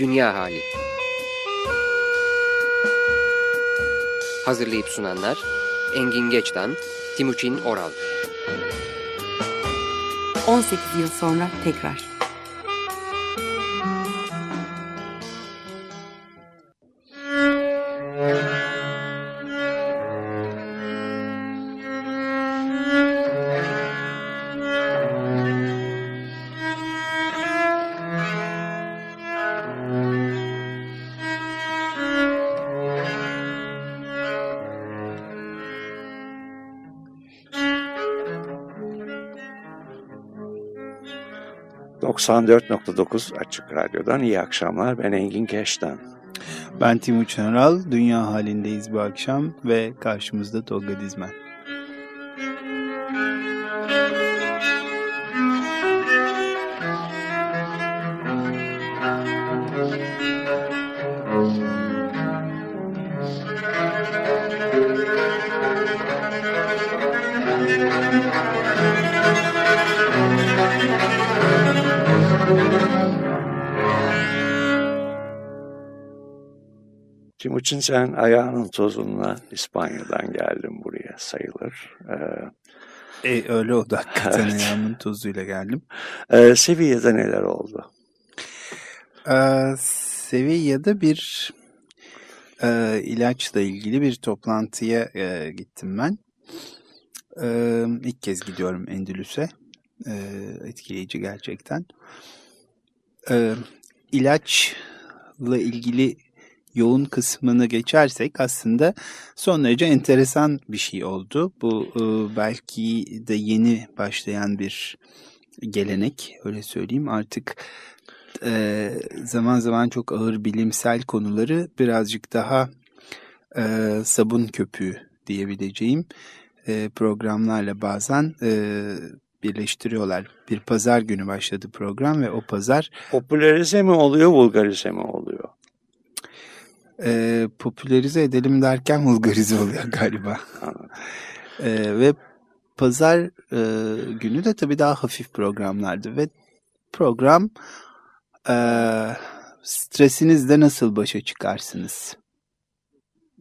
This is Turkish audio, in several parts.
Dünya Hali. Hazırlayıp sunanlar Engin Geçtan, Timuçin Oral. 18 yıl sonra tekrar 94.9 Açık Radyo'dan iyi akşamlar. Ben Engin Keş'ten. Ben Timuçin Aral. Dünya halindeyiz bu akşam ve karşımızda Tolga Dizmen. Timuçin sen ayağının tozunla İspanya'dan geldin buraya sayılır. Ee, e, öyle oldu hakikaten evet. ayağımın tozuyla geldim. Ee, Sevilla'da neler oldu? Ee, Sevilla'da bir e, ilaçla ilgili bir toplantıya e, gittim ben. E, ilk kez gidiyorum Endülüs'e. E, etkileyici gerçekten. E, ilaçla ilgili yoğun kısmını geçersek aslında son derece enteresan bir şey oldu. Bu e, belki de yeni başlayan bir gelenek öyle söyleyeyim artık e, zaman zaman çok ağır bilimsel konuları birazcık daha e, sabun köpüğü diyebileceğim programlarla bazen birleştiriyorlar. Bir pazar günü başladı program ve o pazar... Popülerize mi oluyor, vulgarize mi oluyor? E, popülerize edelim derken vulgarize oluyor galiba. e, ve pazar e, günü de tabii daha hafif programlardı. Ve program e, stresinizle nasıl başa çıkarsınız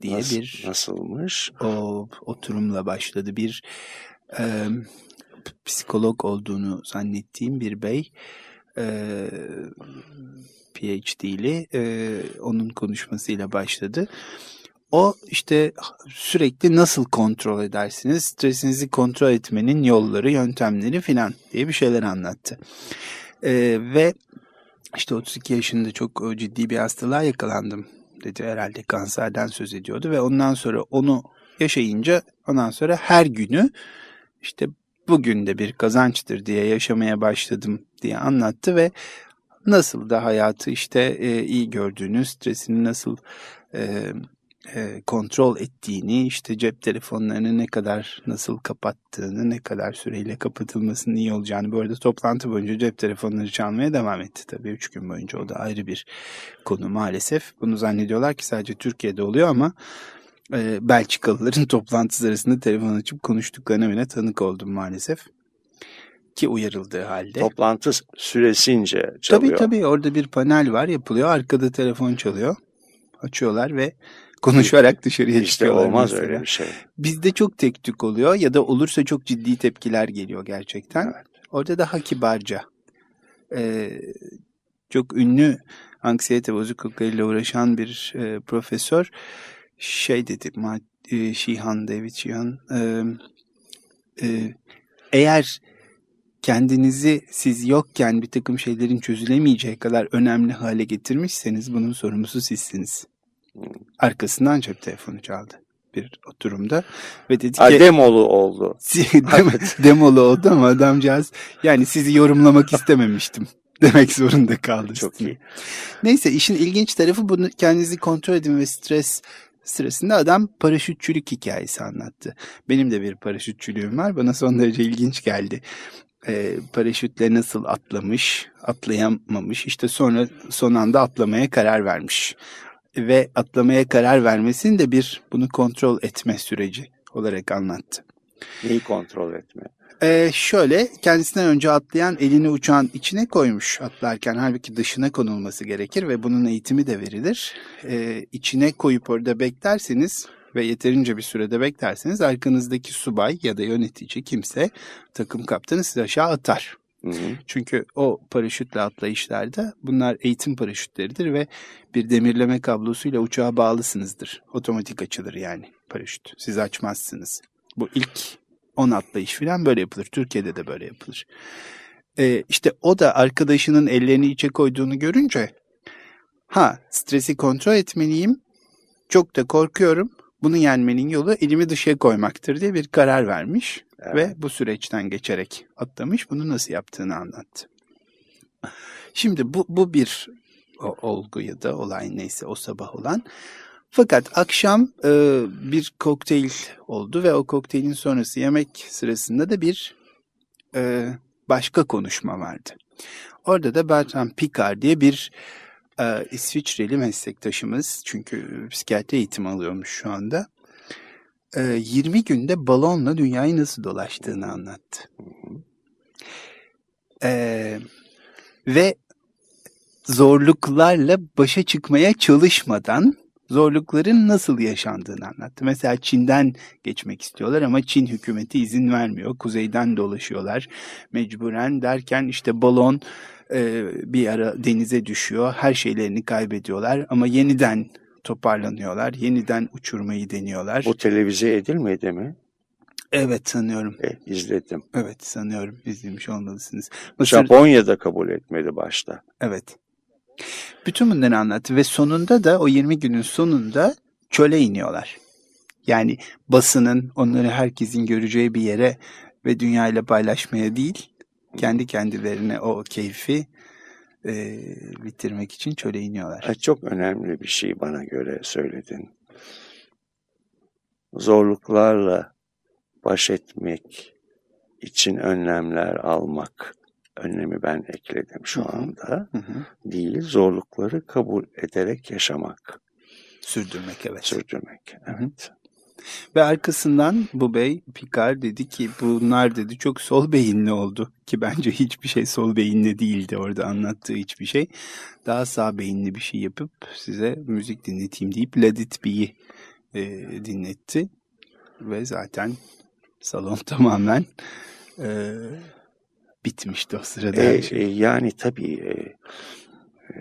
diye Nasıl, bir nasılmış? o oturumla başladı. Bir e, psikolog olduğunu zannettiğim bir bey e, PhD'li e, onun konuşmasıyla başladı. O işte sürekli nasıl kontrol edersiniz, stresinizi kontrol etmenin yolları, yöntemleri filan diye bir şeyler anlattı. E, ve işte 32 yaşında çok ciddi bir hastalığa yakalandım dedi herhalde kanserden söz ediyordu ve ondan sonra onu yaşayınca ondan sonra her günü işte bugün de bir kazançtır diye yaşamaya başladım diye anlattı ve nasıl da hayatı işte e, iyi gördüğünü, stresini nasıl e, e, kontrol ettiğini, işte cep telefonlarını ne kadar nasıl kapattığını, ne kadar süreyle kapatılmasının iyi olacağını. Bu arada toplantı boyunca cep telefonları çalmaya devam etti tabii. Üç gün boyunca o da ayrı bir konu maalesef. Bunu zannediyorlar ki sadece Türkiye'de oluyor ama e, Belçikalıların toplantısı arasında telefon açıp konuştuklarına bile tanık oldum maalesef ki uyarıldığı halde. Toplantı süresince çalıyor. Tabii tabii orada bir panel var yapılıyor. Arkada telefon çalıyor. Açıyorlar ve konuşarak dışarıya işte çıkıyorlar. olmaz mesela. öyle bir şey. Bizde çok tek tük oluyor ya da olursa çok ciddi tepkiler geliyor gerçekten. Evet. Orada daha kibarca. Ee, çok ünlü anksiyete bozukluklarıyla uğraşan bir e, profesör şey dedi e, Şihan David Şihan e, e, eğer kendinizi siz yokken bir takım şeylerin çözülemeyeceği kadar önemli hale getirmişseniz bunun sorumlusu sizsiniz. Arkasından cep telefonu çaldı bir oturumda ve dedi ki demolu oldu. demolu oldu ama adamcağız yani sizi yorumlamak istememiştim demek zorunda kaldı. Çok iyi. Neyse işin ilginç tarafı bunu kendinizi kontrol edin ve stres sırasında adam paraşütçülük hikayesi anlattı. Benim de bir paraşütçülüğüm var. Bana son derece ilginç geldi e, paraşütle nasıl atlamış, atlayamamış, işte sonra son anda atlamaya karar vermiş. Ve atlamaya karar vermesini de bir bunu kontrol etme süreci olarak anlattı. Neyi kontrol etme? Ee, şöyle kendisinden önce atlayan elini uçağın içine koymuş atlarken halbuki dışına konulması gerekir ve bunun eğitimi de verilir. Ee, içine koyup orada beklerseniz ve yeterince bir sürede beklerseniz arkanızdaki subay ya da yönetici kimse takım kaptanı sizi aşağı atar. Hı hı. Çünkü o paraşütle atlayışlarda bunlar eğitim paraşütleridir ve bir demirleme kablosuyla uçağa bağlısınızdır. Otomatik açılır yani paraşüt. Siz açmazsınız. Bu ilk 10 atlayış falan böyle yapılır. Türkiye'de de böyle yapılır. Ee, işte o da arkadaşının ellerini içe koyduğunu görünce ha stresi kontrol etmeliyim. Çok da korkuyorum. Bunu yenmenin yolu elimi dışarı koymaktır diye bir karar vermiş. Evet. Ve bu süreçten geçerek atlamış. Bunu nasıl yaptığını anlattı. Şimdi bu, bu bir o, olgu ya da olay neyse o sabah olan. Fakat akşam e, bir kokteyl oldu ve o kokteylin sonrası yemek sırasında da bir e, başka konuşma vardı. Orada da Bertrand Piccard diye bir e, İsviçreli meslektaşımız çünkü psikiyatri eğitimi alıyormuş şu anda. E, 20 günde balonla dünyayı nasıl dolaştığını anlattı. E, ve zorluklarla başa çıkmaya çalışmadan zorlukların nasıl yaşandığını anlattı. Mesela Çin'den geçmek istiyorlar ama Çin hükümeti izin vermiyor. Kuzeyden dolaşıyorlar mecburen derken işte balon e, bir ara denize düşüyor. Her şeylerini kaybediyorlar ama yeniden toparlanıyorlar. Yeniden uçurmayı deniyorlar. Bu televize edilmedi mi? Evet sanıyorum. E, izledim. Evet sanıyorum izlemiş olmalısınız. Mısır, Japonya'da kabul etmedi başta. Evet. Bütün bunları anlattı ve sonunda da o 20 günün sonunda çöle iniyorlar. Yani basının onları herkesin göreceği bir yere ve dünyayla paylaşmaya değil, kendi kendilerine o keyfi e, bitirmek için çöle iniyorlar. Çok önemli bir şey bana göre söyledin. Zorluklarla baş etmek için önlemler almak. Önlemi ben ekledim şu Hı hı. anda. Hı hı. Değil, zorlukları kabul ederek yaşamak, Sürdürmek evet. sürdürmek. hı. Evet. Ve arkasından bu bey Picard dedi ki bunlar dedi çok sol beyinli oldu. Ki bence hiçbir şey sol beyinli değildi orada anlattığı hiçbir şey. Daha sağ beyinli bir şey yapıp size müzik dinleteyim deyip Let It Be'yi e, dinletti. Ve zaten salon tamamen e, bitmişti o sırada. E, e, yani tabii e, e,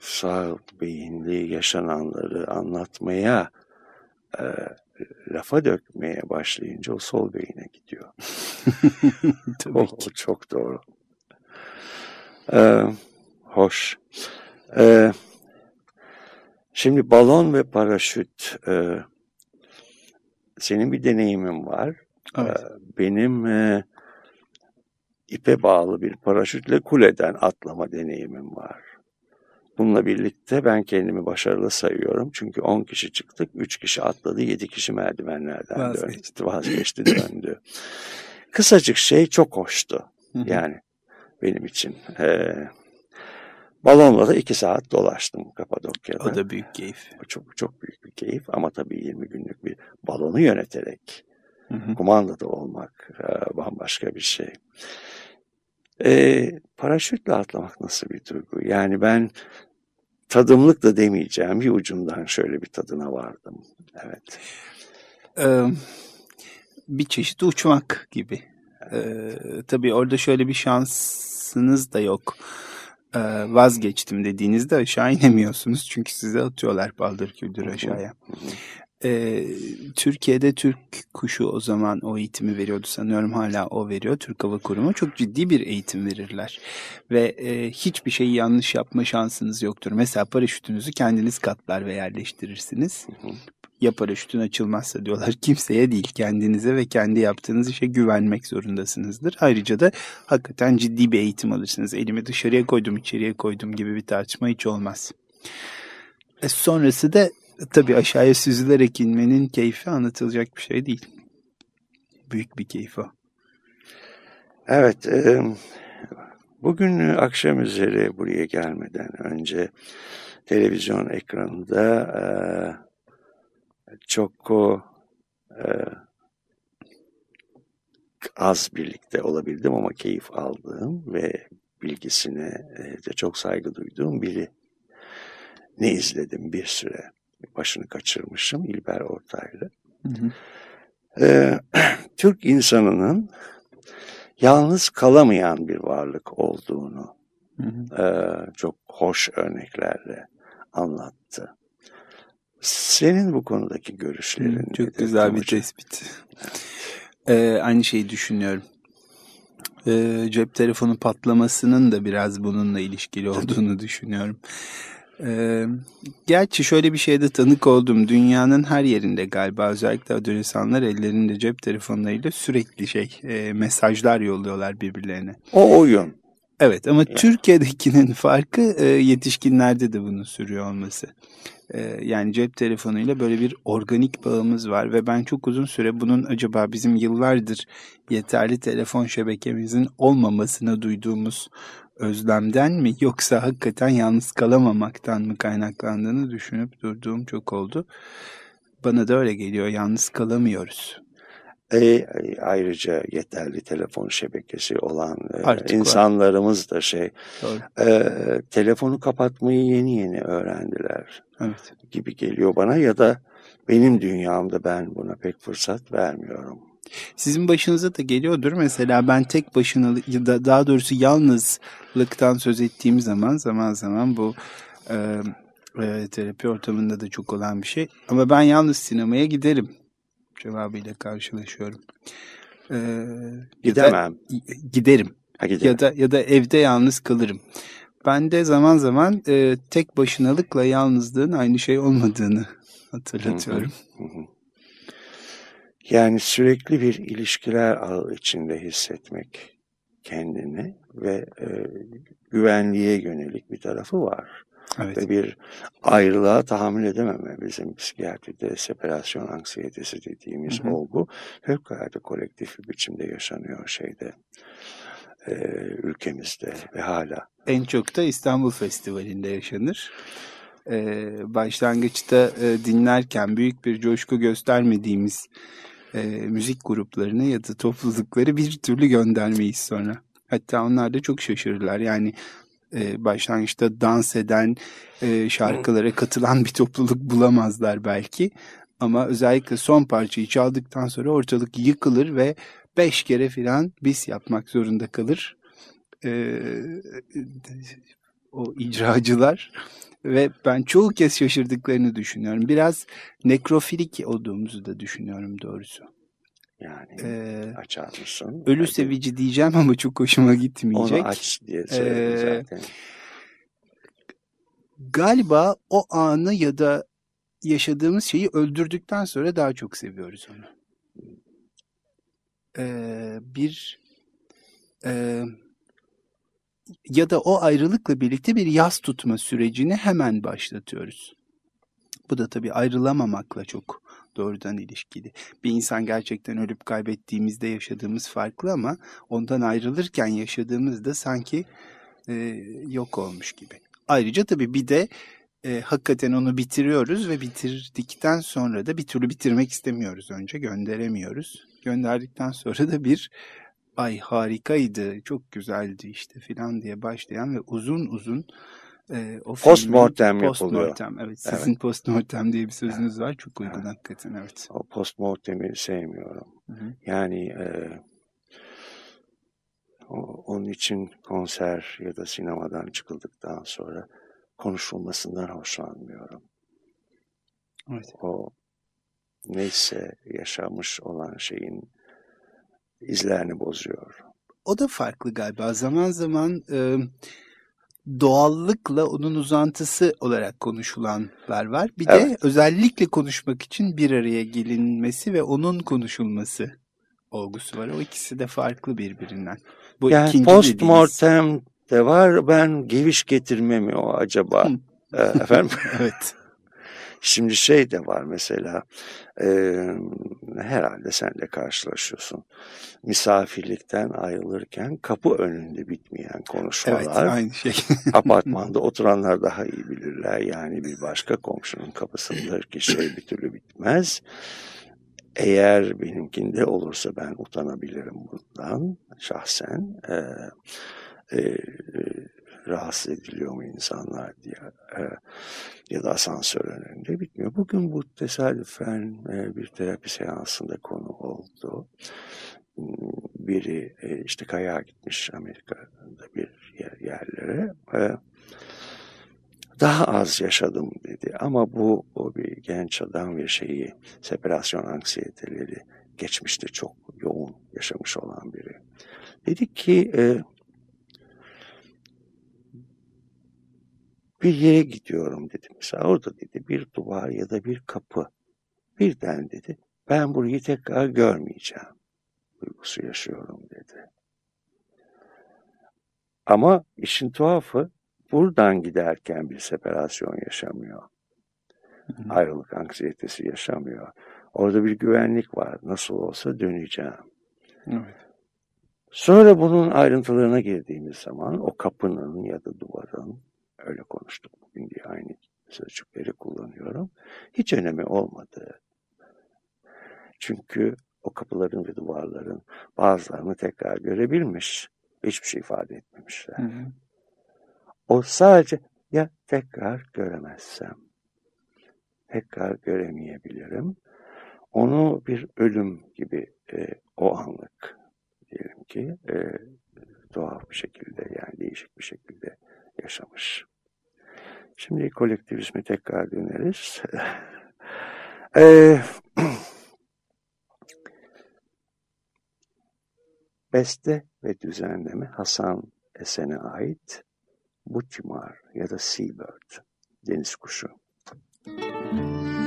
sağ beyinli yaşananları anlatmaya e, lafa dökmeye başlayınca o sol beyine gidiyor. Tabii O, ki. o çok doğru. Ee, hoş. Ee, şimdi balon ve paraşüt. e, senin bir deneyimin var. Evet. Ee, benim e, ipe bağlı bir paraşütle kuleden atlama deneyimim var. Bununla birlikte ben kendimi başarılı sayıyorum. Çünkü 10 kişi çıktık, 3 kişi atladı, 7 kişi merdivenlerden Vazgeçti. döndü, vazgeçti, döndü. Kısacık şey çok hoştu. Yani benim için. Ee, balonla da 2 saat dolaştım Kapadokya'da. O da büyük keyif. Bu çok çok büyük bir keyif ama tabii 20 günlük bir balonu yöneterek Hı hı. kumandada olmak e, bambaşka bir şey. E, paraşütle atlamak nasıl bir duygu? Yani ben tadımlık da demeyeceğim. Bir ucundan şöyle bir tadına vardım. Evet. Ee, bir çeşit uçmak gibi. Ee, tabii orada şöyle bir şansınız da yok. Ee, vazgeçtim dediğinizde aşağı inemiyorsunuz. Çünkü size atıyorlar baldır küldür aşağıya. Ee, Türkiye'de Türk kuşu o zaman o eğitimi veriyordu sanıyorum hala o veriyor. Türk Hava Kurumu çok ciddi bir eğitim verirler. Ve e, hiçbir şeyi yanlış yapma şansınız yoktur. Mesela paraşütünüzü kendiniz katlar ve yerleştirirsiniz. Ya paraşütün açılmazsa diyorlar kimseye değil kendinize ve kendi yaptığınız işe güvenmek zorundasınızdır. Ayrıca da hakikaten ciddi bir eğitim alırsınız. Elimi dışarıya koydum içeriye koydum gibi bir tartışma hiç olmaz. E sonrası da tabii aşağıya süzülerek inmenin keyfi anlatılacak bir şey değil. Büyük bir keyif o. Evet. e, bugün akşam üzeri buraya gelmeden önce televizyon ekranında e, çok o, e, az birlikte olabildim ama keyif aldığım ve bilgisine de çok saygı duyduğum biri ne izledim bir süre. Başını kaçırmışım İlber Ortaylı. Hı hı. Ee, Türk insanının yalnız kalamayan bir varlık olduğunu hı hı. E, çok hoş örneklerle anlattı. Senin bu konudaki görüşlerin Hı, Çok güzel bir tespit. Ee, aynı şeyi düşünüyorum. Ee, cep telefonu patlamasının da biraz bununla ilişkili olduğunu düşünüyorum. Ee, gerçi şöyle bir şeyde tanık oldum. Dünyanın her yerinde galiba özellikle adolesanlar ellerinde cep telefonlarıyla sürekli şey e, mesajlar yolluyorlar birbirlerine. O oyun. Evet ama yani. Türkiye'dekinin farkı e, yetişkinlerde de bunu sürüyor olması. E, yani cep telefonuyla böyle bir organik bağımız var ve ben çok uzun süre bunun acaba bizim yıllardır yeterli telefon şebekemizin olmamasına duyduğumuz özlemden mi yoksa hakikaten yalnız kalamamaktan mı kaynaklandığını düşünüp durduğum çok oldu. Bana da öyle geliyor yalnız kalamıyoruz. E, ayrıca yeterli telefon şebekesi olan e, insanlarımız var. da şey e, telefonu kapatmayı yeni yeni öğrendiler evet. gibi geliyor bana ya da benim dünyamda ben buna pek fırsat vermiyorum. Sizin başınıza da geliyordur. Mesela ben tek başına da daha doğrusu yalnızlıktan söz ettiğim zaman zaman zaman bu e, e, terapi ortamında da çok olan bir şey. Ama ben yalnız sinemaya giderim cevabıyla karşılaşıyorum. Ee, Gidemem. Da, giderim. Ha, ya da ya da evde yalnız kalırım. Ben de zaman zaman e, tek başınalıkla yalnızlığın aynı şey olmadığını hatırlatıyorum. Hı hı hı. Yani sürekli bir ilişkiler ağı içinde hissetmek kendini ve e, güvenliğe yönelik bir tarafı var. Evet. Ve bir ayrılığa tahammül edememe bizim psikiyatride separasyon anksiyetesi dediğimiz hı hı. olgu fevkalade kolektif bir biçimde yaşanıyor şeyde e, ülkemizde ve hala. En çok da İstanbul Festivali'nde yaşanır. Ee, başlangıçta e, dinlerken büyük bir coşku göstermediğimiz e, müzik gruplarını ya da toplulukları bir türlü göndermeyiz sonra. Hatta onlar da çok şaşırırlar. Yani e, başlangıçta dans eden, e, şarkılara katılan bir topluluk bulamazlar belki. Ama özellikle son parçayı çaldıktan sonra ortalık yıkılır ve beş kere filan bis yapmak zorunda kalır. E, o icracılar ve ben çoğu kez şaşırdıklarını düşünüyorum. Biraz nekrofilik olduğumuzu da düşünüyorum doğrusu. Yani ee, açar mısın? Ölü Hadi. sevici diyeceğim ama çok hoşuma gitmeyecek. Onu aç diye söyledim ee, zaten. Galiba o anı ya da yaşadığımız şeyi öldürdükten sonra daha çok seviyoruz onu. Ee, bir e, ya da o ayrılıkla birlikte bir yaz tutma sürecini hemen başlatıyoruz. Bu da tabii ayrılamamakla çok doğrudan ilişkili. Bir insan gerçekten ölüp kaybettiğimizde yaşadığımız farklı ama ondan ayrılırken yaşadığımızda sanki e, yok olmuş gibi. Ayrıca tabii bir de e, hakikaten onu bitiriyoruz ve bitirdikten sonra da bir türlü bitirmek istemiyoruz önce gönderemiyoruz. Gönderdikten sonra da bir ay harikaydı, çok güzeldi işte filan diye başlayan ve uzun uzun e, o postmortem post yapılıyor. Postmortem, evet. Sizin evet. postmortem diye bir sözünüz var. Çok uygun evet. hakikaten, evet. O postmortemi sevmiyorum. Hı hı. Yani e, o, onun için konser ya da sinemadan çıkıldıktan sonra konuşulmasından hoşlanmıyorum. Evet. O neyse yaşamış olan şeyin izlerini bozuyor. O da farklı galiba. Zaman zaman e, doğallıkla onun uzantısı olarak konuşulanlar var. Bir evet. de özellikle konuşmak için bir araya gelinmesi ve onun konuşulması olgusu var. O ikisi de farklı birbirinden. Bu yani postmortem de var. Ben geviş getirme mi o acaba? Efendim? evet. Şimdi şey de var mesela e, herhalde sen de karşılaşıyorsun. Misafirlikten ayrılırken kapı önünde bitmeyen konuşmalar. Evet aynı şey. apartmanda oturanlar daha iyi bilirler. Yani bir başka komşunun kapısındaki şey bir türlü bitmez. eğer benimkinde olursa ben utanabilirim bundan şahsen. E, e, rahatsız ediliyor mu insanlar diye e, ya da asansör önünde bitmiyor. Bugün bu tesadüfen e, bir terapi seansında konu oldu. Biri e, işte kayağa gitmiş Amerika'da bir yer, yerlere. E, daha az yaşadım dedi ama bu o bir genç adam ve şeyi separasyon anksiyeteleri geçmişte çok yoğun yaşamış olan biri. Dedi ki e, bir yere gidiyorum dedi. Mesela orada dedi bir duvar ya da bir kapı. Birden dedi ben burayı tekrar görmeyeceğim. Duygusu yaşıyorum dedi. Ama işin tuhafı buradan giderken bir separasyon yaşamıyor. Ayrılık anksiyetesi yaşamıyor. Orada bir güvenlik var. Nasıl olsa döneceğim. Evet. Sonra bunun ayrıntılarına girdiğimiz zaman o kapının ya da duvarın öyle konuştuk bugün diye aynı sözcükleri kullanıyorum. Hiç önemi olmadı. Çünkü o kapıların ve duvarların bazılarını tekrar görebilmiş. Hiçbir şey ifade etmemişler. Hı hı. O sadece ya tekrar göremezsem, tekrar göremeyebilirim. Onu bir ölüm gibi e, o anlık diyelim ki e, doğal bir şekilde yani değişik bir şekilde yaşamış. Şimdi kolektivizme tekrar döneriz. ee, beste ve düzenleme Hasan Esen'e ait Butimar ya da Seabird, deniz kuşu. Müzik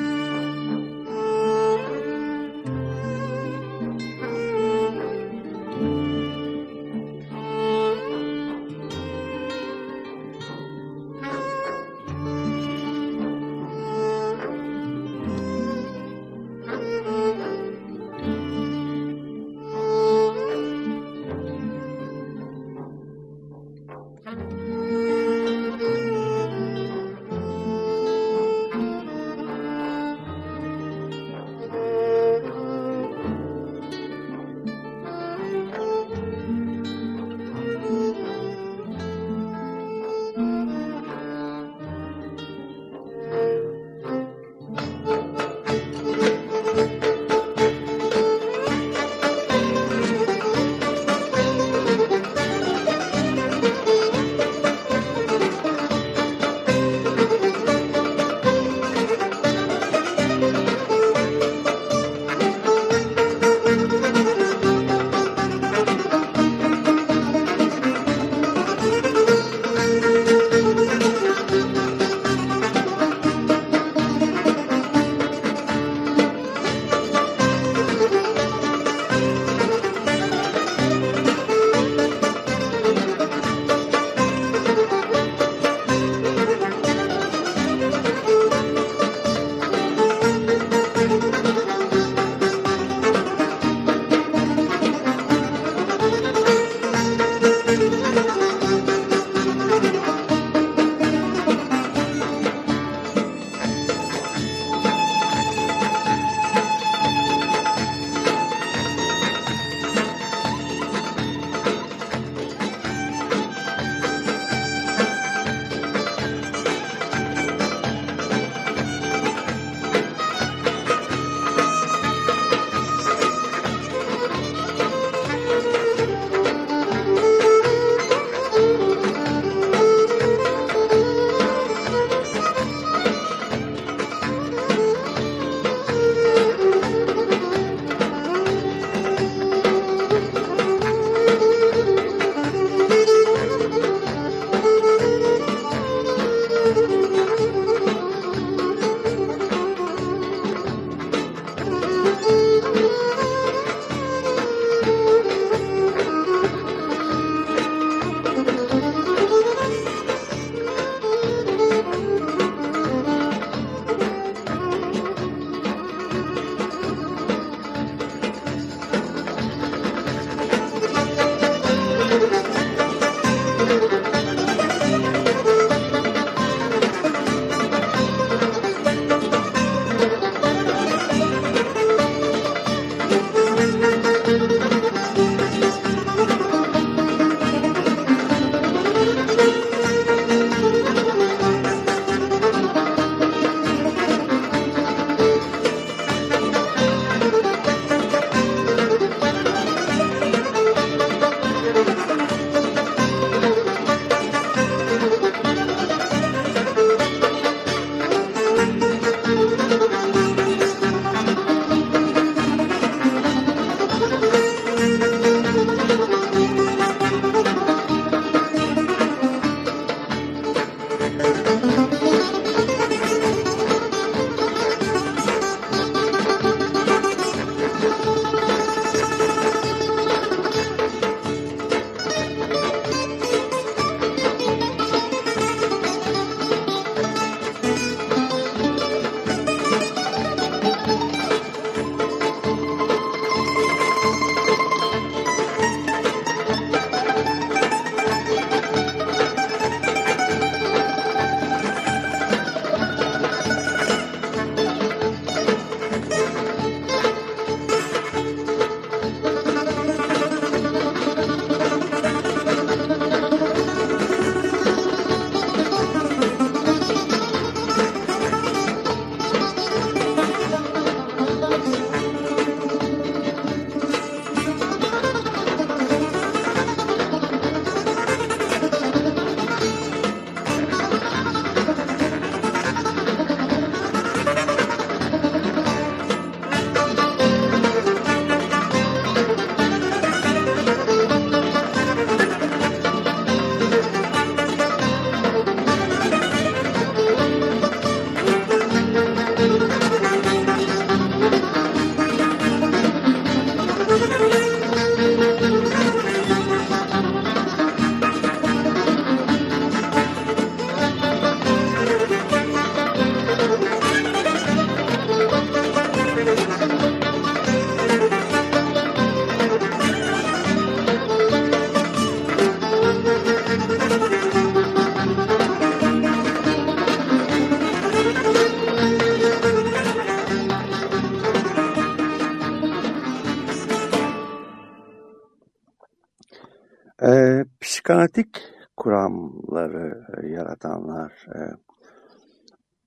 kuramları e, yaratanlar e,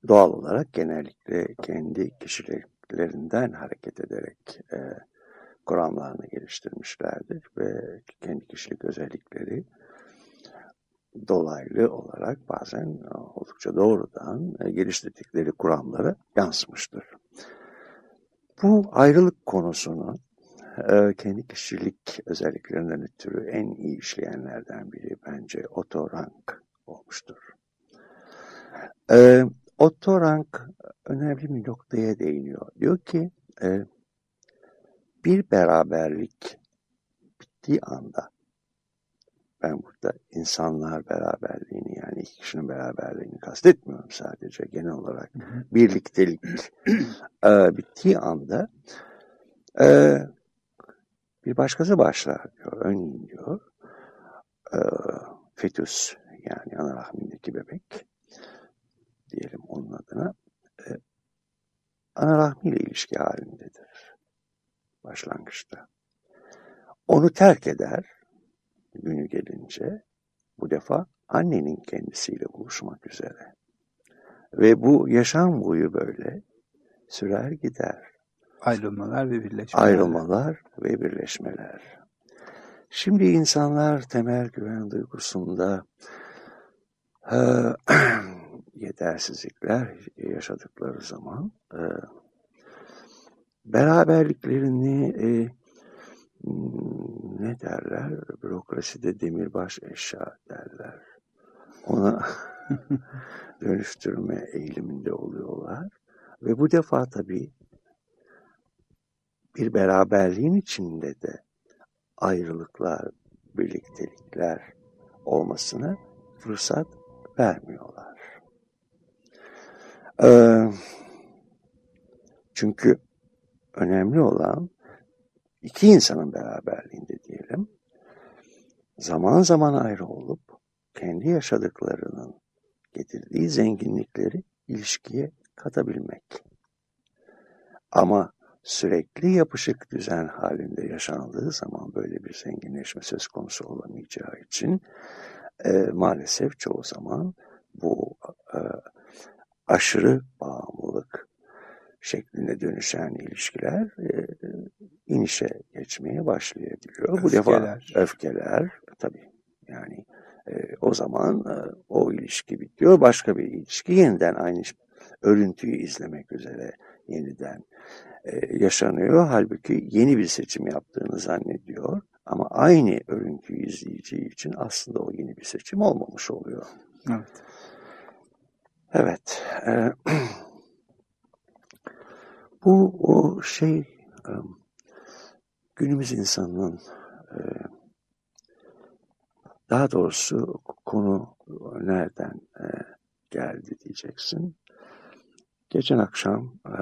doğal olarak genellikle kendi kişiliklerinden hareket ederek e, kuramlarını geliştirmişlerdir ve kendi kişilik özellikleri dolaylı olarak bazen oldukça doğrudan geliştirdikleri kuramlara yansımıştır. Bu ayrılık konusunu kendi kişilik özelliklerinden ötürü en iyi işleyenlerden biri bence Otto Rank olmuştur. E, Otto Rank önemli bir noktaya değiniyor. Diyor ki bir beraberlik bittiği anda ben burada insanlar beraberliğini yani iki kişinin beraberliğini kastetmiyorum sadece genel olarak birliktelik e, bittiği anda e, bir başkası başlar diyor örneğin diyor e, fetüs yani ana rahmindeki bebek diyelim onun adına e, ana rahmiyle ilişki halindedir başlangıçta. Onu terk eder günü gelince bu defa annenin kendisiyle buluşmak üzere. Ve bu yaşam boyu böyle sürer gider. Ayrılmalar ve birleşmeler. Ayrılmalar ve birleşmeler. Şimdi insanlar temel güven duygusunda e, yetersizlikler yaşadıkları zaman e, beraberliklerini e, ne derler? Bürokraside demirbaş eşya derler. Ona dönüştürme eğiliminde oluyorlar. Ve bu defa tabii bir beraberliğin içinde de ayrılıklar, birliktelikler olmasına fırsat vermiyorlar. Ee, çünkü önemli olan iki insanın beraberliğinde diyelim, zaman zaman ayrı olup kendi yaşadıklarının getirdiği zenginlikleri ilişkiye katabilmek. Ama sürekli yapışık düzen halinde yaşandığı zaman böyle bir zenginleşme söz konusu olamayacağı için e, maalesef çoğu zaman bu e, aşırı bağımlılık şeklinde dönüşen ilişkiler e, inişe geçmeye başlayabiliyor. Öfkeler. Bu defa öfkeler tabii yani e, o zaman e, o ilişki bitiyor. Başka bir ilişki yeniden aynı örüntüyü izlemek üzere yeniden e, yaşanıyor. Halbuki yeni bir seçim yaptığını zannediyor. Ama aynı örüntüyü izleyeceği için aslında o yeni bir seçim olmamış oluyor. Evet. Evet. E, bu o şey e, günümüz insanının e, daha doğrusu konu nereden e, geldi diyeceksin. Geçen akşam e,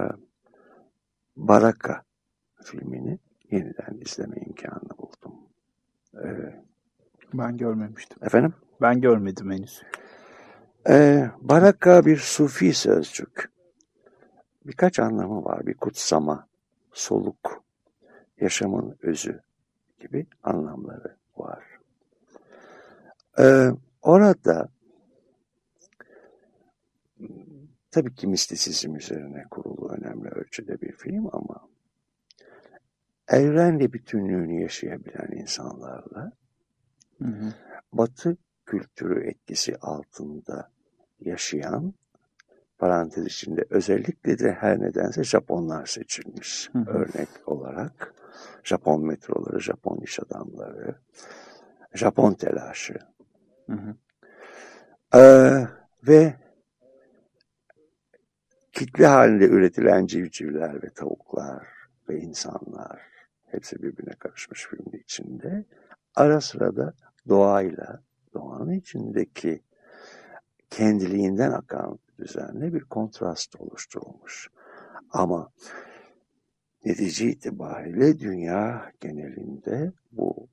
Baraka filmini yeniden izleme imkanı buldum. Ben görmemiştim. Efendim? Ben görmedim henüz. Baraka bir sufi sözcük. Birkaç anlamı var. Bir kutsama, soluk, yaşamın özü gibi anlamları var. Ee, orada tabii ki mistisizm üzerine kurulu önemli ölçüde bir film ama evrenle bütünlüğünü yaşayabilen insanlarla hı hı. batı kültürü etkisi altında yaşayan parantez içinde özellikle de her nedense Japonlar seçilmiş hı hı. örnek olarak. Japon metroları, Japon iş adamları, Japon telaşı. Hı hı. Ee, ve kitle halinde üretilen civcivler ve tavuklar ve insanlar hepsi birbirine karışmış filmin içinde. Ara sıra da doğayla, doğanın içindeki kendiliğinden akan düzenli bir kontrast oluşturulmuş. Ama netice itibariyle dünya genelinde bu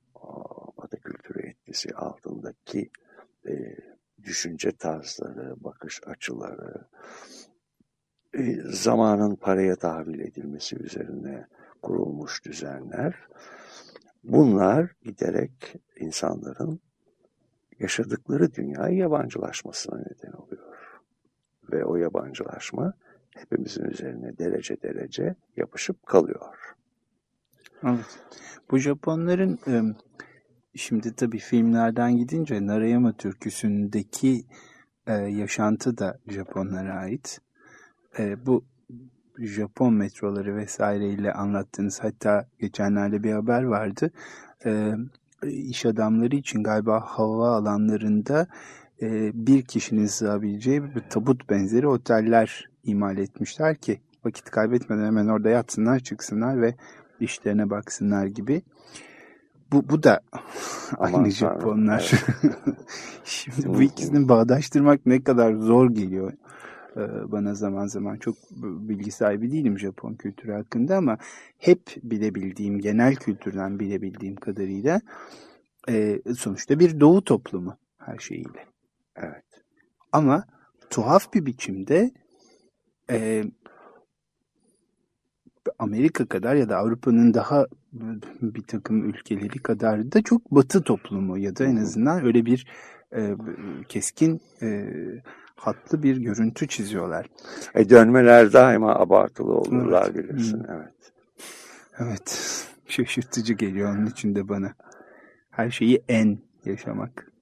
Batı kültürü etkisi altındaki e, düşünce tarzları, bakış açıları, zamanın paraya tahvil edilmesi üzerine kurulmuş düzenler bunlar giderek insanların yaşadıkları dünyaya yabancılaşmasına neden oluyor. Ve o yabancılaşma hepimizin üzerine derece derece yapışıp kalıyor. Evet. Bu Japonların şimdi tabii filmlerden gidince Narayama türküsündeki e, yaşantı da Japonlara ait. E, bu Japon metroları vesaireyle anlattığınız hatta geçenlerde bir haber vardı. E, iş adamları için galiba hava alanlarında e, bir kişinin sığabileceği bir tabut benzeri oteller imal etmişler ki vakit kaybetmeden hemen orada yatsınlar çıksınlar ve işlerine baksınlar gibi. Bu, bu da aynı Aman Japonlar. Evet. Şimdi bu ikisini bağdaştırmak ne kadar zor geliyor bana zaman zaman. Çok bilgi sahibi değilim Japon kültürü hakkında ama hep bilebildiğim, genel kültürden bilebildiğim kadarıyla e, sonuçta bir doğu toplumu her şeyiyle. Evet. Ama tuhaf bir biçimde e, Amerika kadar ya da Avrupa'nın daha bir takım ülkeleri kadar da çok batı toplumu ya da en azından öyle bir e, keskin e, hatlı bir görüntü çiziyorlar. E dönmeler daima abartılı olurlar evet. bilirsin. Hmm. Evet. Evet. Şaşırtıcı geliyor onun için de bana. Her şeyi en yaşamak.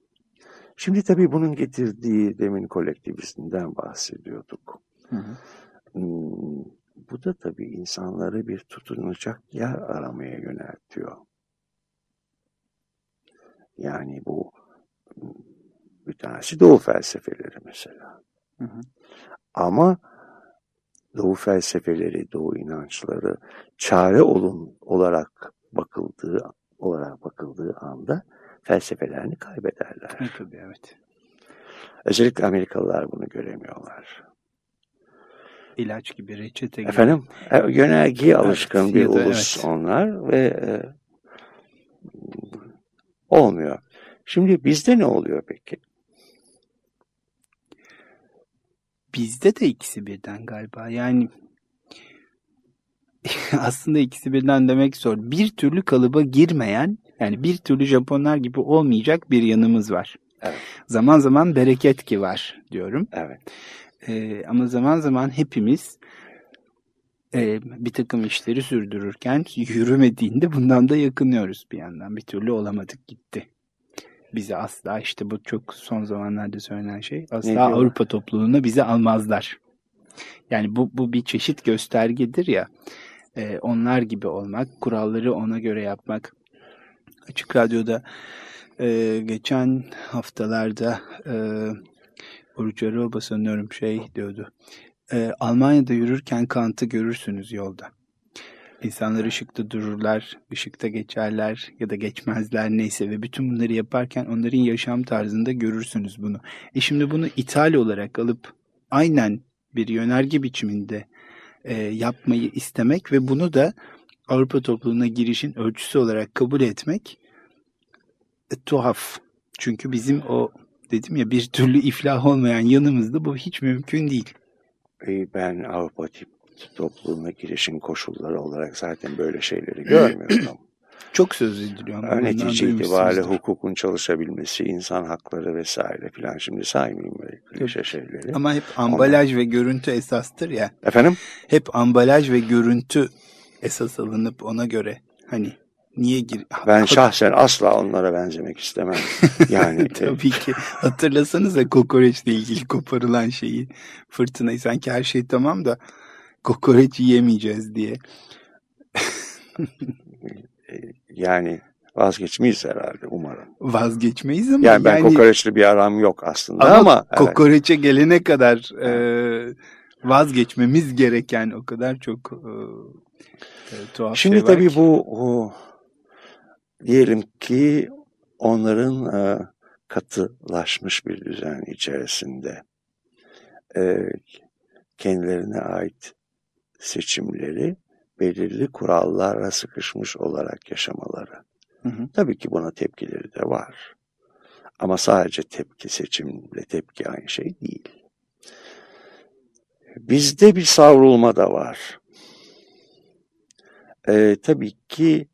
Şimdi tabii bunun getirdiği demin kolektivizmden bahsediyorduk. Hı hı. Hmm, bu da tabii insanları bir tutunacak yer aramaya yöneltiyor. Yani bu bir tanesi Doğu felsefeleri mesela. Hı hı. Ama Doğu felsefeleri, Doğu inançları çare olun olarak bakıldığı olarak bakıldığı anda felsefelerini kaybederler. Evet, tabii, evet. Özellikle Amerikalılar bunu göremiyorlar ilaç gibi, reçete gibi. Efendim, e, yönergiye alışkın evet, bir ulus evet. onlar ve e, olmuyor. Şimdi bizde ne oluyor peki? Bizde de ikisi birden galiba. Yani aslında ikisi birden demek zor. Bir türlü kalıba girmeyen, yani bir türlü Japonlar gibi olmayacak bir yanımız var. Evet. Zaman zaman bereket ki var diyorum. Evet. E, ama zaman zaman hepimiz e, bir takım işleri sürdürürken yürümediğinde bundan da yakınıyoruz bir yandan. Bir türlü olamadık gitti. Bizi asla işte bu çok son zamanlarda söylenen şey asla Avrupa topluluğuna bizi almazlar. Yani bu, bu bir çeşit göstergedir ya. E, onlar gibi olmak, kuralları ona göre yapmak. Açık Radyo'da e, geçen haftalarda e, Oruç Araba sanıyorum şey diyordu. E, Almanya'da yürürken Kant'ı görürsünüz yolda. İnsanlar ışıkta dururlar, ışıkta geçerler ya da geçmezler neyse ve bütün bunları yaparken onların yaşam tarzında görürsünüz bunu. E şimdi bunu ithal olarak alıp aynen bir yönerge biçiminde e, yapmayı istemek ve bunu da Avrupa topluluğuna girişin ölçüsü olarak kabul etmek e, tuhaf. Çünkü bizim o dedim ya bir türlü iflah olmayan yanımızda bu hiç mümkün değil. Ben Avrupa topluluğuna girişin koşulları olarak zaten böyle şeyleri görmüyorum. Çok söz ediliyor. Netice itibariyle hukukun çalışabilmesi, insan hakları vesaire filan şimdi saymayayım böyle klişe şeyleri. Ama hep ambalaj Ondan... ve görüntü esastır ya. Efendim? Hep ambalaj ve görüntü esas alınıp ona göre hani niye gir? Ben şahsen asla onlara benzemek istemem. Yani tabii ki hatırlasanıza kokoreçle ilgili koparılan şeyi fırtınayı sanki her şey tamam da kokoreç yiyemeyeceğiz diye. yani vazgeçmeyiz herhalde umarım. Vazgeçmeyiz ama yani ben yani, kokoreçli bir aram yok aslında ama, ama kokoreçe evet. gelene kadar e, vazgeçmemiz gereken o kadar çok e, e tuhaf Şimdi şey tabii bu o, diyelim ki onların e, katılaşmış bir düzen içerisinde e, kendilerine ait seçimleri belirli kurallara sıkışmış olarak yaşamaları. Hı hı. Tabii ki buna tepkileri de var. Ama sadece tepki seçimle tepki aynı şey değil. Bizde bir savrulma da var. Ee, tabii ki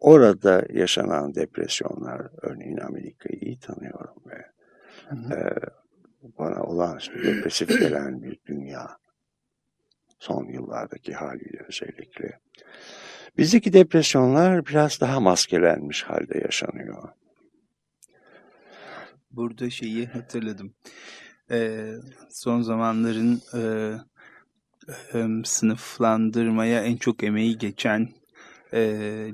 orada yaşanan depresyonlar, örneğin Amerika'yı iyi tanıyorum ve e, bana olağanüstü depresif gelen bir dünya. Son yıllardaki haliyle özellikle. Bizdeki depresyonlar biraz daha maskelenmiş halde yaşanıyor. Burada şeyi hatırladım. Ee, son zamanların e, e, sınıflandırmaya en çok emeği geçen e,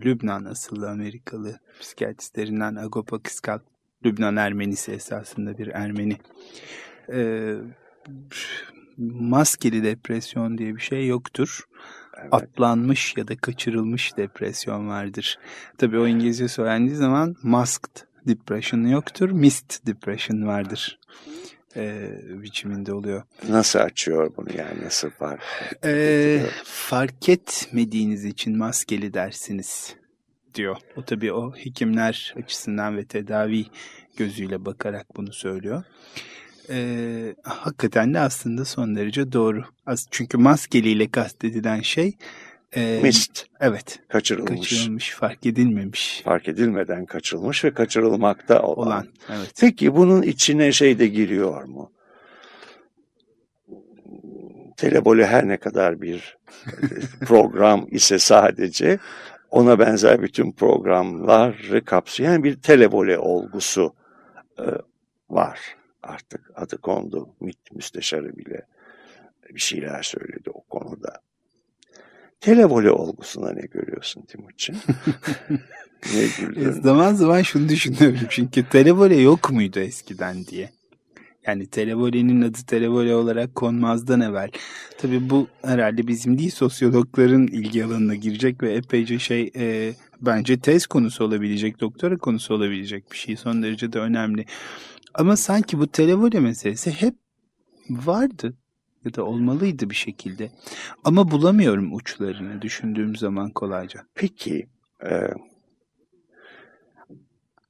Lübnan asıllı Amerikalı psikiyatristlerinden Agopa Kıskal. Lübnan Ermenisi esasında bir Ermeni. E, maskeli depresyon diye bir şey yoktur. Evet. Atlanmış ya da kaçırılmış depresyon vardır. Tabii o İngilizce söylendiği zaman masked depression yoktur. Missed depression vardır e, biçiminde oluyor. Nasıl açıyor bunu yani nasıl fark? E, fark etmediğiniz için maskeli dersiniz diyor. O tabii o hekimler açısından ve tedavi gözüyle bakarak bunu söylüyor. E, hakikaten de aslında son derece doğru. Çünkü maskeliyle kastedilen şey e, Mist. Evet. Kaçırılmış. Kaçırılmış, fark edilmemiş. Fark edilmeden kaçırılmış ve kaçırılmakta olan. olan evet. Peki bunun içine şey de giriyor mu? Telebole her ne kadar bir program ise sadece ona benzer bütün programları kapsayan bir telebole olgusu e, var artık adı kondu. MİT müsteşarı bile bir şeyler söyledi o konuda. Televole olgusuna ne görüyorsun Timuçin? ne güldün? Zaman zaman şunu düşünüyorum çünkü televole yok muydu eskiden diye. Yani televolenin adı televole olarak konmazdan evvel. Tabii bu herhalde bizim değil sosyologların ilgi alanına girecek ve epeyce şey e, bence tez konusu olabilecek, doktora konusu olabilecek bir şey. Son derece de önemli. Ama sanki bu televole meselesi hep vardı ya da olmalıydı bir şekilde. Ama bulamıyorum uçlarını düşündüğüm zaman kolayca. Peki e,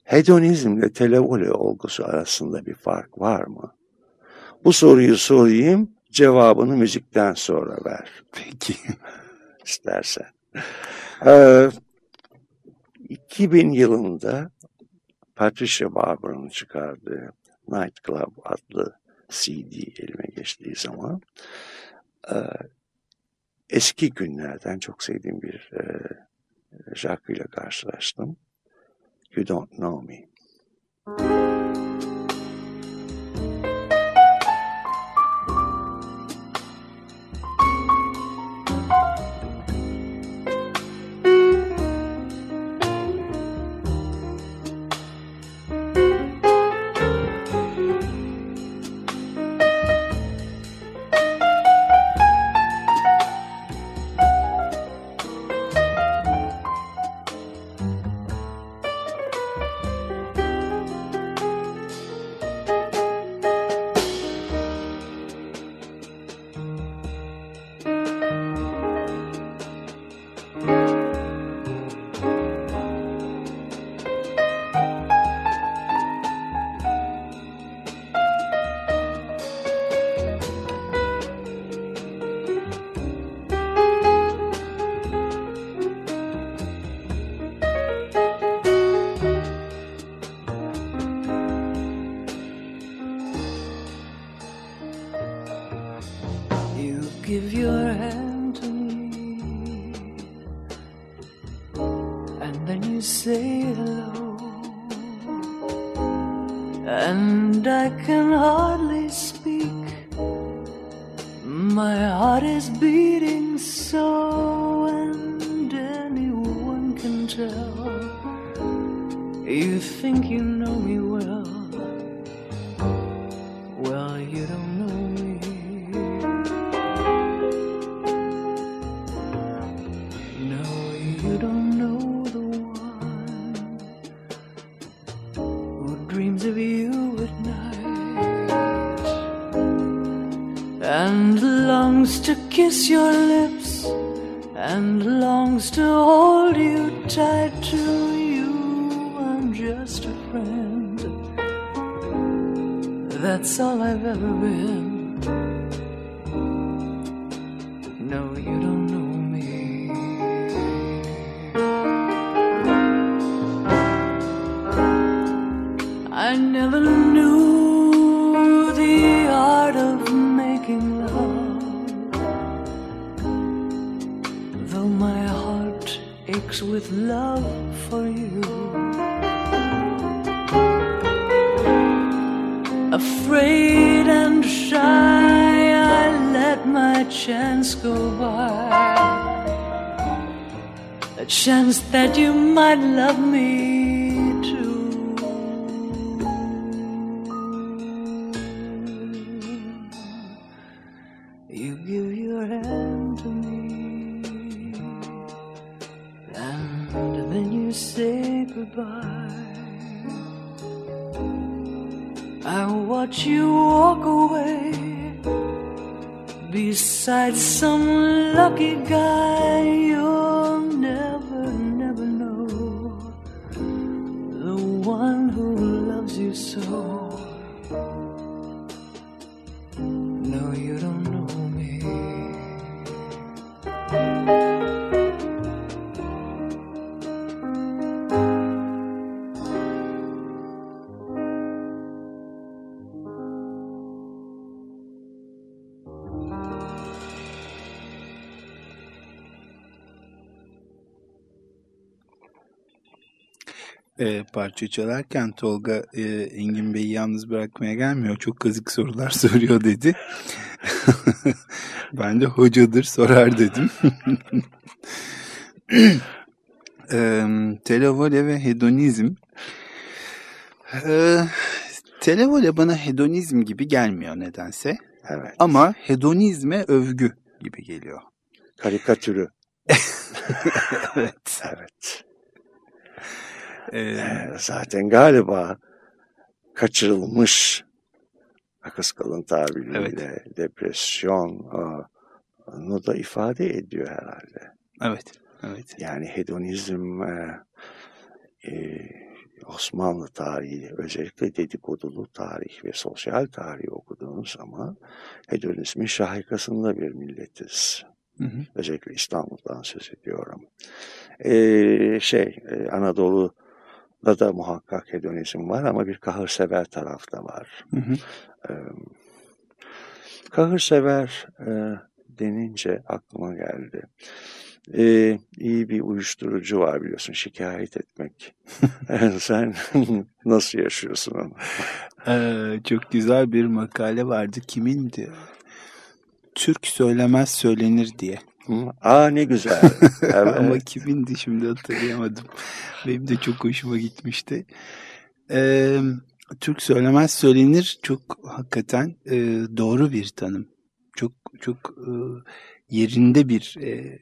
hedonizmle televole olgusu arasında bir fark var mı? Bu soruyu sorayım, cevabını müzikten sonra ver. Peki. İstersen. Ee, 2000 yılında Patricia Barber'ın çıkardığı Night Club adlı CD elime geçtiği zaman e, eski günlerden çok sevdiğim bir e, şarkıyla karşılaştım. You Don't Know Me. I give your hand to me, and then you say hello, and I can hardly. You give your hand to me, and then you say goodbye. I watch you walk away beside some lucky guy. Parça çalarken Tolga e, Engin Bey'i yalnız bırakmaya gelmiyor. Çok kazık sorular soruyor dedi. ben de hocadır sorar dedim. e, televole ve hedonizm. E, televole bana hedonizm gibi gelmiyor nedense. Evet. Ama hedonizme övgü gibi geliyor. Karikatürü. evet. Evet. Ee, Zaten galiba kaçırılmış akıl kalın tabiriyle Evet. depresyon aa, onu da ifade ediyor herhalde. evet. Evet. Yani hedonizm e, e, Osmanlı tarihi özellikle dedikodulu tarih ve sosyal tarihi okuduğunuz zaman hedonizmin şahikasında bir milletiz. Hı hı. Özellikle İstanbul'dan söz ediyorum. Ee, şey e, Anadolu'da da muhakkak hedonizm var ama bir kahırsever taraf da var. Hı hı. Kahırsever e, denince aklıma geldi. Ee, iyi bir uyuşturucu var biliyorsun şikayet etmek. Sen nasıl yaşıyorsun onu? Ee, çok güzel bir makale vardı. Kimindi? Türk söylemez söylenir diye. Aa ne güzel. Evet. Ama kimindi şimdi hatırlayamadım. Benim de çok hoşuma gitmişti. Ee, Türk söylemez söylenir çok hakikaten e, doğru bir tanım. Çok çok e, yerinde bir e,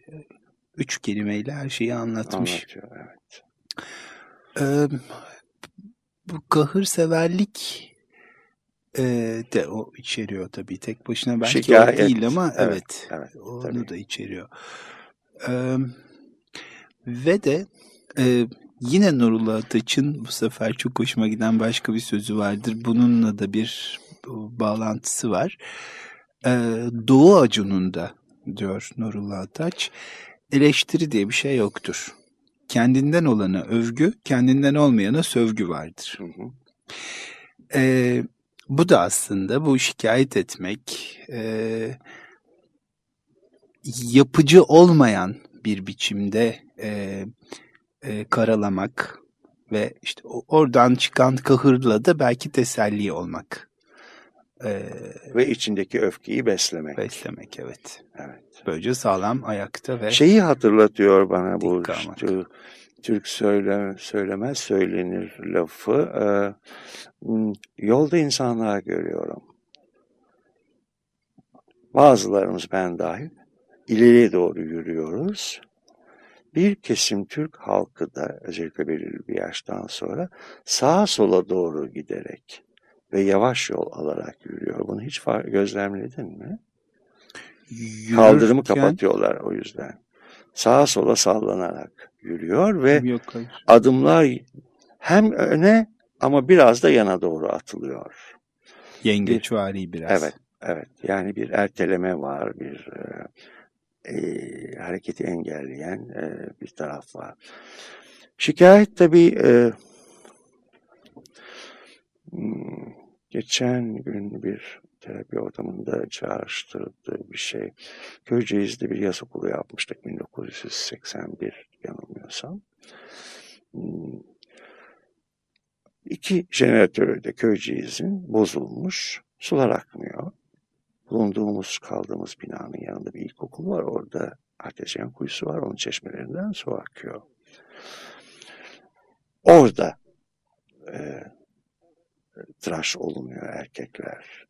üç kelimeyle her şeyi anlatmış. Anlatıyor, evet. Ee, bu kahırseverlik e, de o içeriyor tabii. Tek başına belki Şikayet, o değil ama evet, evet, evet, onu tabii. da içeriyor. Ee, ve de e, yine Nurullah Ataç'ın bu sefer çok hoşuma giden başka bir sözü vardır. Bununla da bir bağlantısı var. Ee, Doğu Acun'unda diyor Nurullah Ataç eleştiri diye bir şey yoktur. Kendinden olana övgü, kendinden olmayana sövgü vardır. Hı hı. Ee, bu da aslında bu şikayet etmek, e, yapıcı olmayan bir biçimde e, e, karalamak ve işte oradan çıkan kahırla da belki teselli olmak. E, Ve içindeki öfkeyi beslemek. beslemek evet. Evet. Böylece sağlam ayakta ve Şeyi hatırlatıyor bana bu işte, Türk söyle, söylemez söylenir lafı. Hmm, yolda insanlar görüyorum. Bazılarımız ben dahil ileriye doğru yürüyoruz. Bir kesim Türk halkı da özellikle belirli bir yaştan sonra sağa sola doğru giderek ve yavaş yol alarak yürüyor. Bunu hiç gözlemledin mi? Kaldırımı yürürken- kapatıyorlar o yüzden. Sağa sola sallanarak yürüyor ve Yok hayır. adımlar hem öne ama biraz da yana doğru atılıyor. Yengeçvari biraz. Evet, evet. Yani bir erteleme var, bir e, e, hareketi engelleyen e, bir taraf var. Şikayet tabii e, Hmm, geçen gün bir terapi ortamında çağrıştırdığı bir şey. Köyceğiz'de bir yaz okulu yapmıştık 1981 yanılmıyorsam. Hmm, iki jeneratörü de Köyceğiz'in bozulmuş. Sular akmıyor. Bulunduğumuz, kaldığımız binanın yanında bir ilkokul var. Orada artezyen kuyusu var. Onun çeşmelerinden su akıyor. Orada e, tıraş olunuyor erkekler.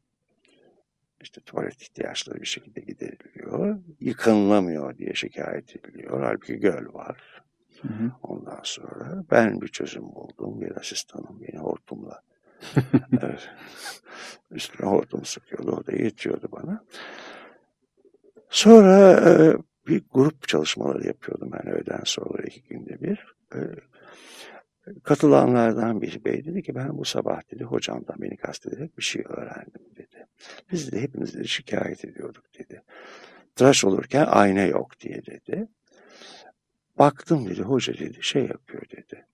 İşte tuvalet ihtiyaçları bir şekilde gideriliyor. Yıkanılamıyor diye şikayet ediliyor. Halbuki göl var. Hı hı. Ondan sonra ben bir çözüm buldum. Bir asistanım beni hortumla evet, üstüne hortum sıkıyordu. O da yetiyordu bana. Sonra e, bir grup çalışmaları yapıyordum ben öğleden sonra iki günde bir. E, katılanlardan bir bey dedi ki ben bu sabah dedi hocamdan beni kastederek bir şey öğrendim. Biz de hepimiz de şikayet ediyorduk dedi. Tıraş olurken ayna yok diye dedi. Baktım dedi hoca dedi şey yapıyor dedi.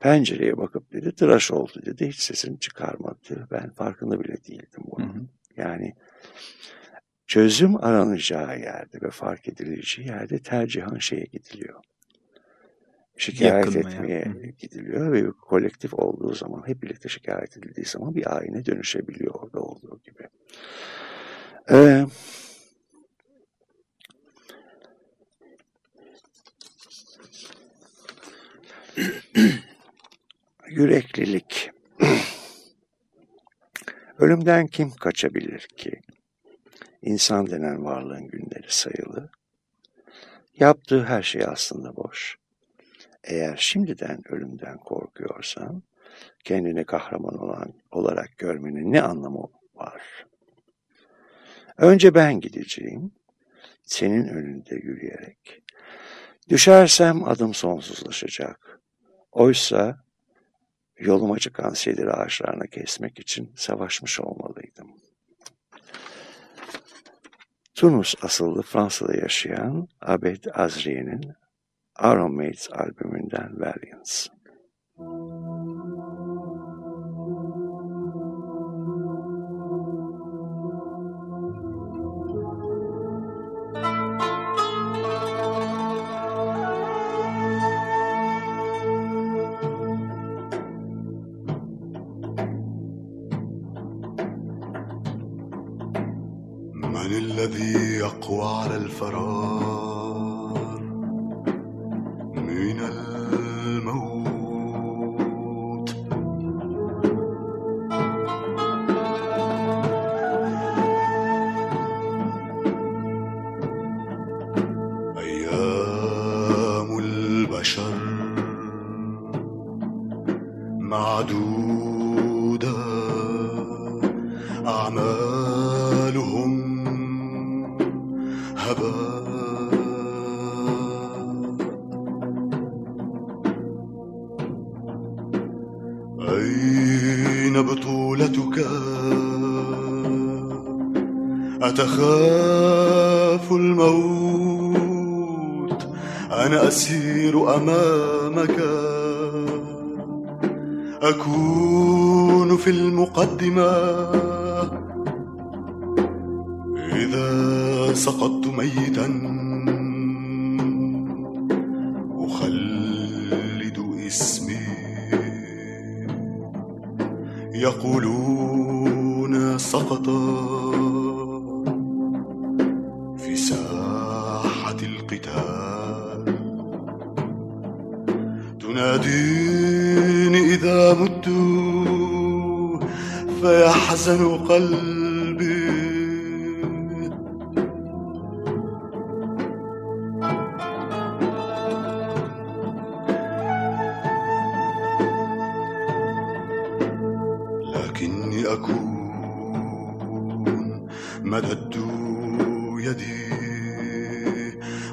Pencereye bakıp dedi tıraş oldu dedi. Hiç sesini çıkarmadı. Ben farkında bile değildim bunun. Hı hı. Yani çözüm aranacağı yerde ve fark edileceği yerde tercihan şeye gidiliyor. Şikayet etmeye Hı. gidiliyor ve kolektif olduğu zaman, hep birlikte şikayet edildiği zaman bir ayine dönüşebiliyor orada olduğu gibi. Ee, yüreklilik. Ölümden kim kaçabilir ki? İnsan denen varlığın günleri sayılı. Yaptığı her şey aslında boş. Eğer şimdiden ölümden korkuyorsan, kendini kahraman olan olarak görmenin ne anlamı var? Önce ben gideceğim, senin önünde yürüyerek. Düşersem adım sonsuzlaşacak. Oysa yoluma çıkan sedir ağaçlarını kesmek için savaşmış olmalıydım. Tunus asıllı Fransa'da yaşayan Abed Azri'nin Iron Maidens albümünden Valiance. من الذي يقوى على الفرار Bühnen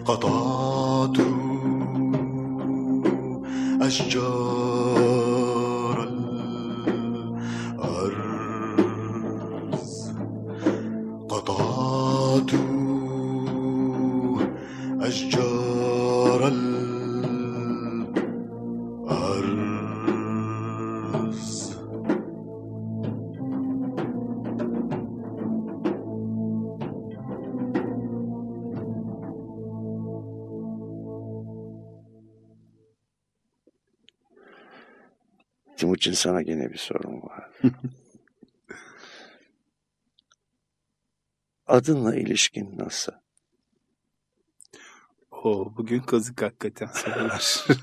قطعت أشجار sana gene bir sorum var. Adınla ilişkin nasıl? Oo, bugün kazık hakikaten sorular.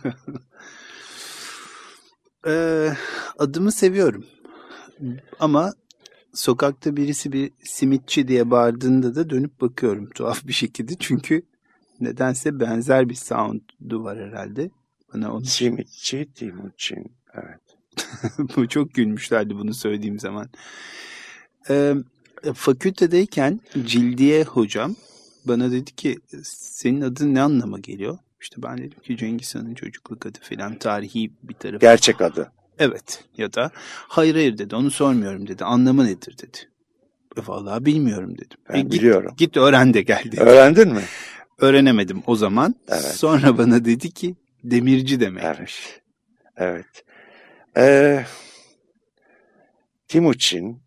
Ee, adımı seviyorum. Ama sokakta birisi bir simitçi diye bağırdığında da dönüp bakıyorum tuhaf bir şekilde. Çünkü nedense benzer bir sound'u var herhalde. Bana onu Simitçi Timuçin. Evet. Bu çok gülmüşlerdi bunu söylediğim zaman. Ee, fakültedeyken Cildiye hocam bana dedi ki senin adın ne anlama geliyor? İşte ben dedim ki Cengiz Han'ın çocukluk adı falan tarihi bir tarafı. Gerçek adı. Evet ya da hayır hayır dedi onu sormuyorum dedi anlamı nedir dedi. E, vallahi bilmiyorum dedim. Ben E, git, biliyorum. Git öğren de gel dedi. Öğrendin mi? Öğrenemedim o zaman. Evet. Sonra bana dedi ki demirci demekmiş. Evet. Evet. Ee, Timuçin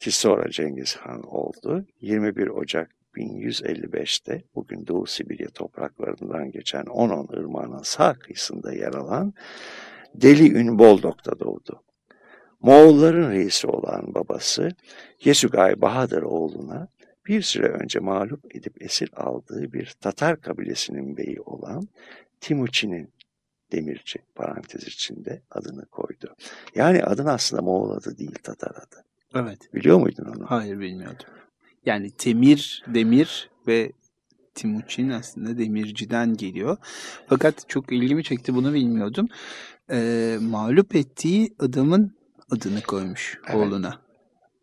ki sonra Cengiz Han oldu. 21 Ocak 1155'te bugün Doğu Sibirya topraklarından geçen Onon Irmağı'nın sağ kıyısında yer alan Deli Ün Boldok'ta doğdu. Moğolların reisi olan babası Yesugay Bahadır oğluna bir süre önce mağlup edip esir aldığı bir Tatar kabilesinin beyi olan Timuçin'in demirci parantez içinde adını koydu. Yani adın aslında Moğol adı değil Tatar adı. Evet. Biliyor muydun onu? Hayır bilmiyordum. Yani Temir, Demir ve Timuçin aslında demirciden geliyor. Fakat çok ilgimi çekti bunu bilmiyordum. Ee, mağlup ettiği adamın adını koymuş Evet. oğluna.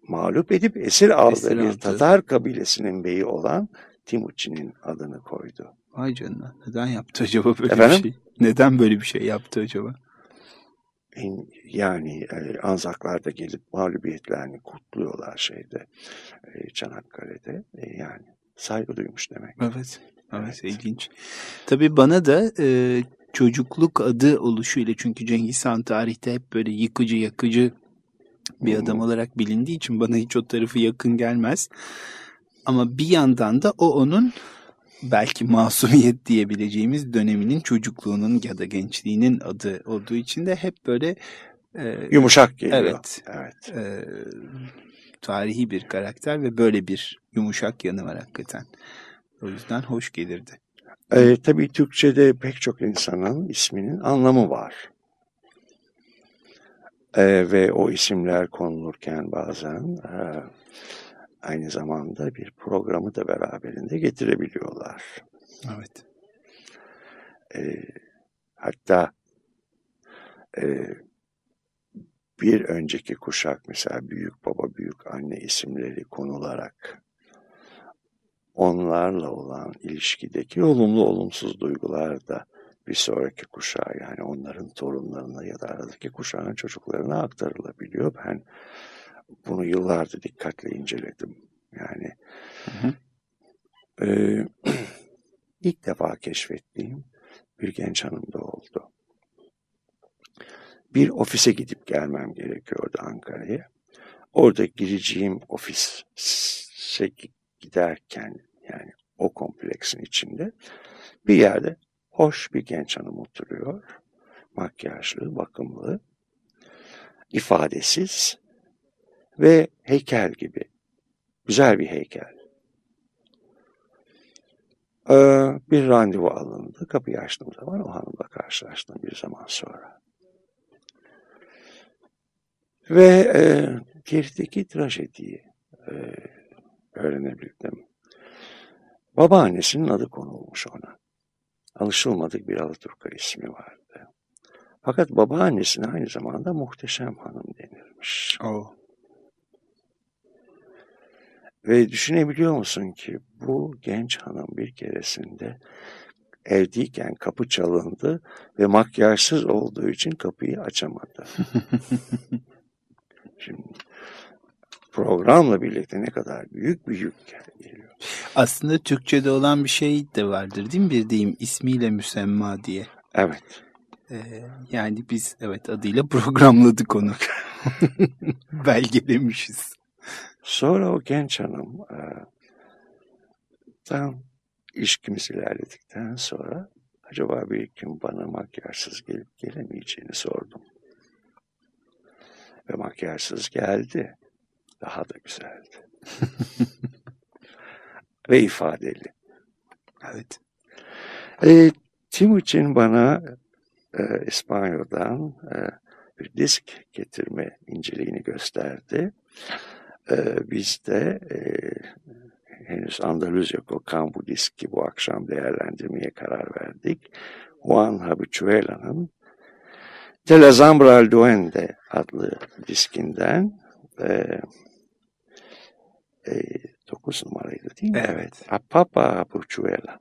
Mağlup edip esir aldığı Esir bir aldı. Tatar kabilesinin beyi olan Timuçin'in adını koydu. Vay canına. Neden yaptı acaba böyle Efendim? bir şey? Neden böyle bir şey yaptı acaba? Yani e, Anzaklar da gelip mağlubiyetlerini kutluyorlar şeyde e, Çanakkale'de. E, yani saygı duymuş demek. Evet. Evet, Evet. ilginç. Tabii bana da e, çocukluk adı oluşuyla çünkü Cengiz Han tarihte hep böyle yıkıcı yakıcı bir adam olarak bilindiği için bana hiç o tarafı yakın gelmez. Ama bir yandan da o onun belki masumiyet diyebileceğimiz döneminin çocukluğunun ya da gençliğinin adı olduğu için de hep böyle e, Yumuşak geliyor. Evet. Evet. e, tarihi bir karakter ve böyle bir yumuşak yanı var hakikaten. O yüzden hoş gelirdi. E, tabii Türkçe'de pek çok insanın isminin anlamı var. E, ve o isimler konulurken bazen e, aynı zamanda bir programı da beraberinde getirebiliyorlar. Evet. E, hatta e, bir önceki kuşak mesela büyük baba, büyük anne isimleri konularak onlarla olan ilişkideki olumlu olumsuz duygular da bir sonraki kuşağa yani onların torunlarına ya da aradaki kuşağın çocuklarına aktarılabiliyor. Ben bunu yıllardır dikkatle inceledim. Yani hı. e, ilk defa keşfettiğim bir genç hanımda oldu. Bir ofise gidip gelmem gerekiyordu Ankara'ya. Orada gireceğim ofise giderken yani o kompleksin içinde bir yerde hoş bir genç hanım oturuyor. Makyajlı, bakımlı, ifadesiz ve heykel gibi. Güzel bir heykel. Ee, bir randevu alındı. Kapıyı açtığım zaman o hanımla karşılaştım bir zaman sonra. Ve e, gerideki trajediyi e, öğrenebildim. Babaannesinin adı konulmuş ona. Alışılmadık bir Alaturka ismi vardı. Fakat babaannesine aynı zamanda muhteşem hanım denirmiş. O. Ve düşünebiliyor musun ki bu genç hanım bir keresinde evdeyken kapı çalındı ve makyajsız olduğu için kapıyı açamadı. Şimdi programla birlikte ne kadar büyük bir yük geliyor. Aslında Türkçe'de olan bir şey de vardır değil mi? Bir deyim ismiyle müsemma diye. Evet. Ee, yani biz evet adıyla programladık onu. Belgelemişiz. Sonra o genç hanım e, tam ilişkimiz ilerledikten sonra acaba bir gün bana makyajsız gelip gelemeyeceğini sordum. Ve makyajsız geldi. Daha da güzeldi. Ve ifadeli. Evet. E, Timuçin bana e, İspanya'dan e, bir disk getirme inceliğini gösterdi. E, biz de e, henüz Andaluzya kokan bu diski bu akşam değerlendirmeye karar verdik. Juan Habichuela'nın De la Zambra al Duende adlı diskinden e, e, 9 numaraydı değil mi? Evet. A Papa Habichuela.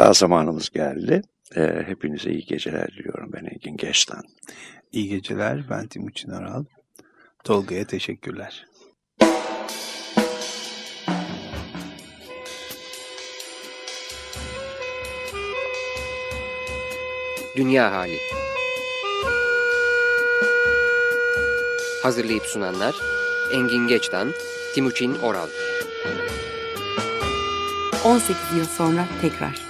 Veda zamanımız geldi. E, hepinize iyi geceler diliyorum ben Engin Geç'ten. İyi geceler. Ben Timuçin Aral. Tolga'ya teşekkürler. Dünya Hali Hazırlayıp sunanlar Engin Geçtan, Timuçin Oral 18 yıl sonra tekrar.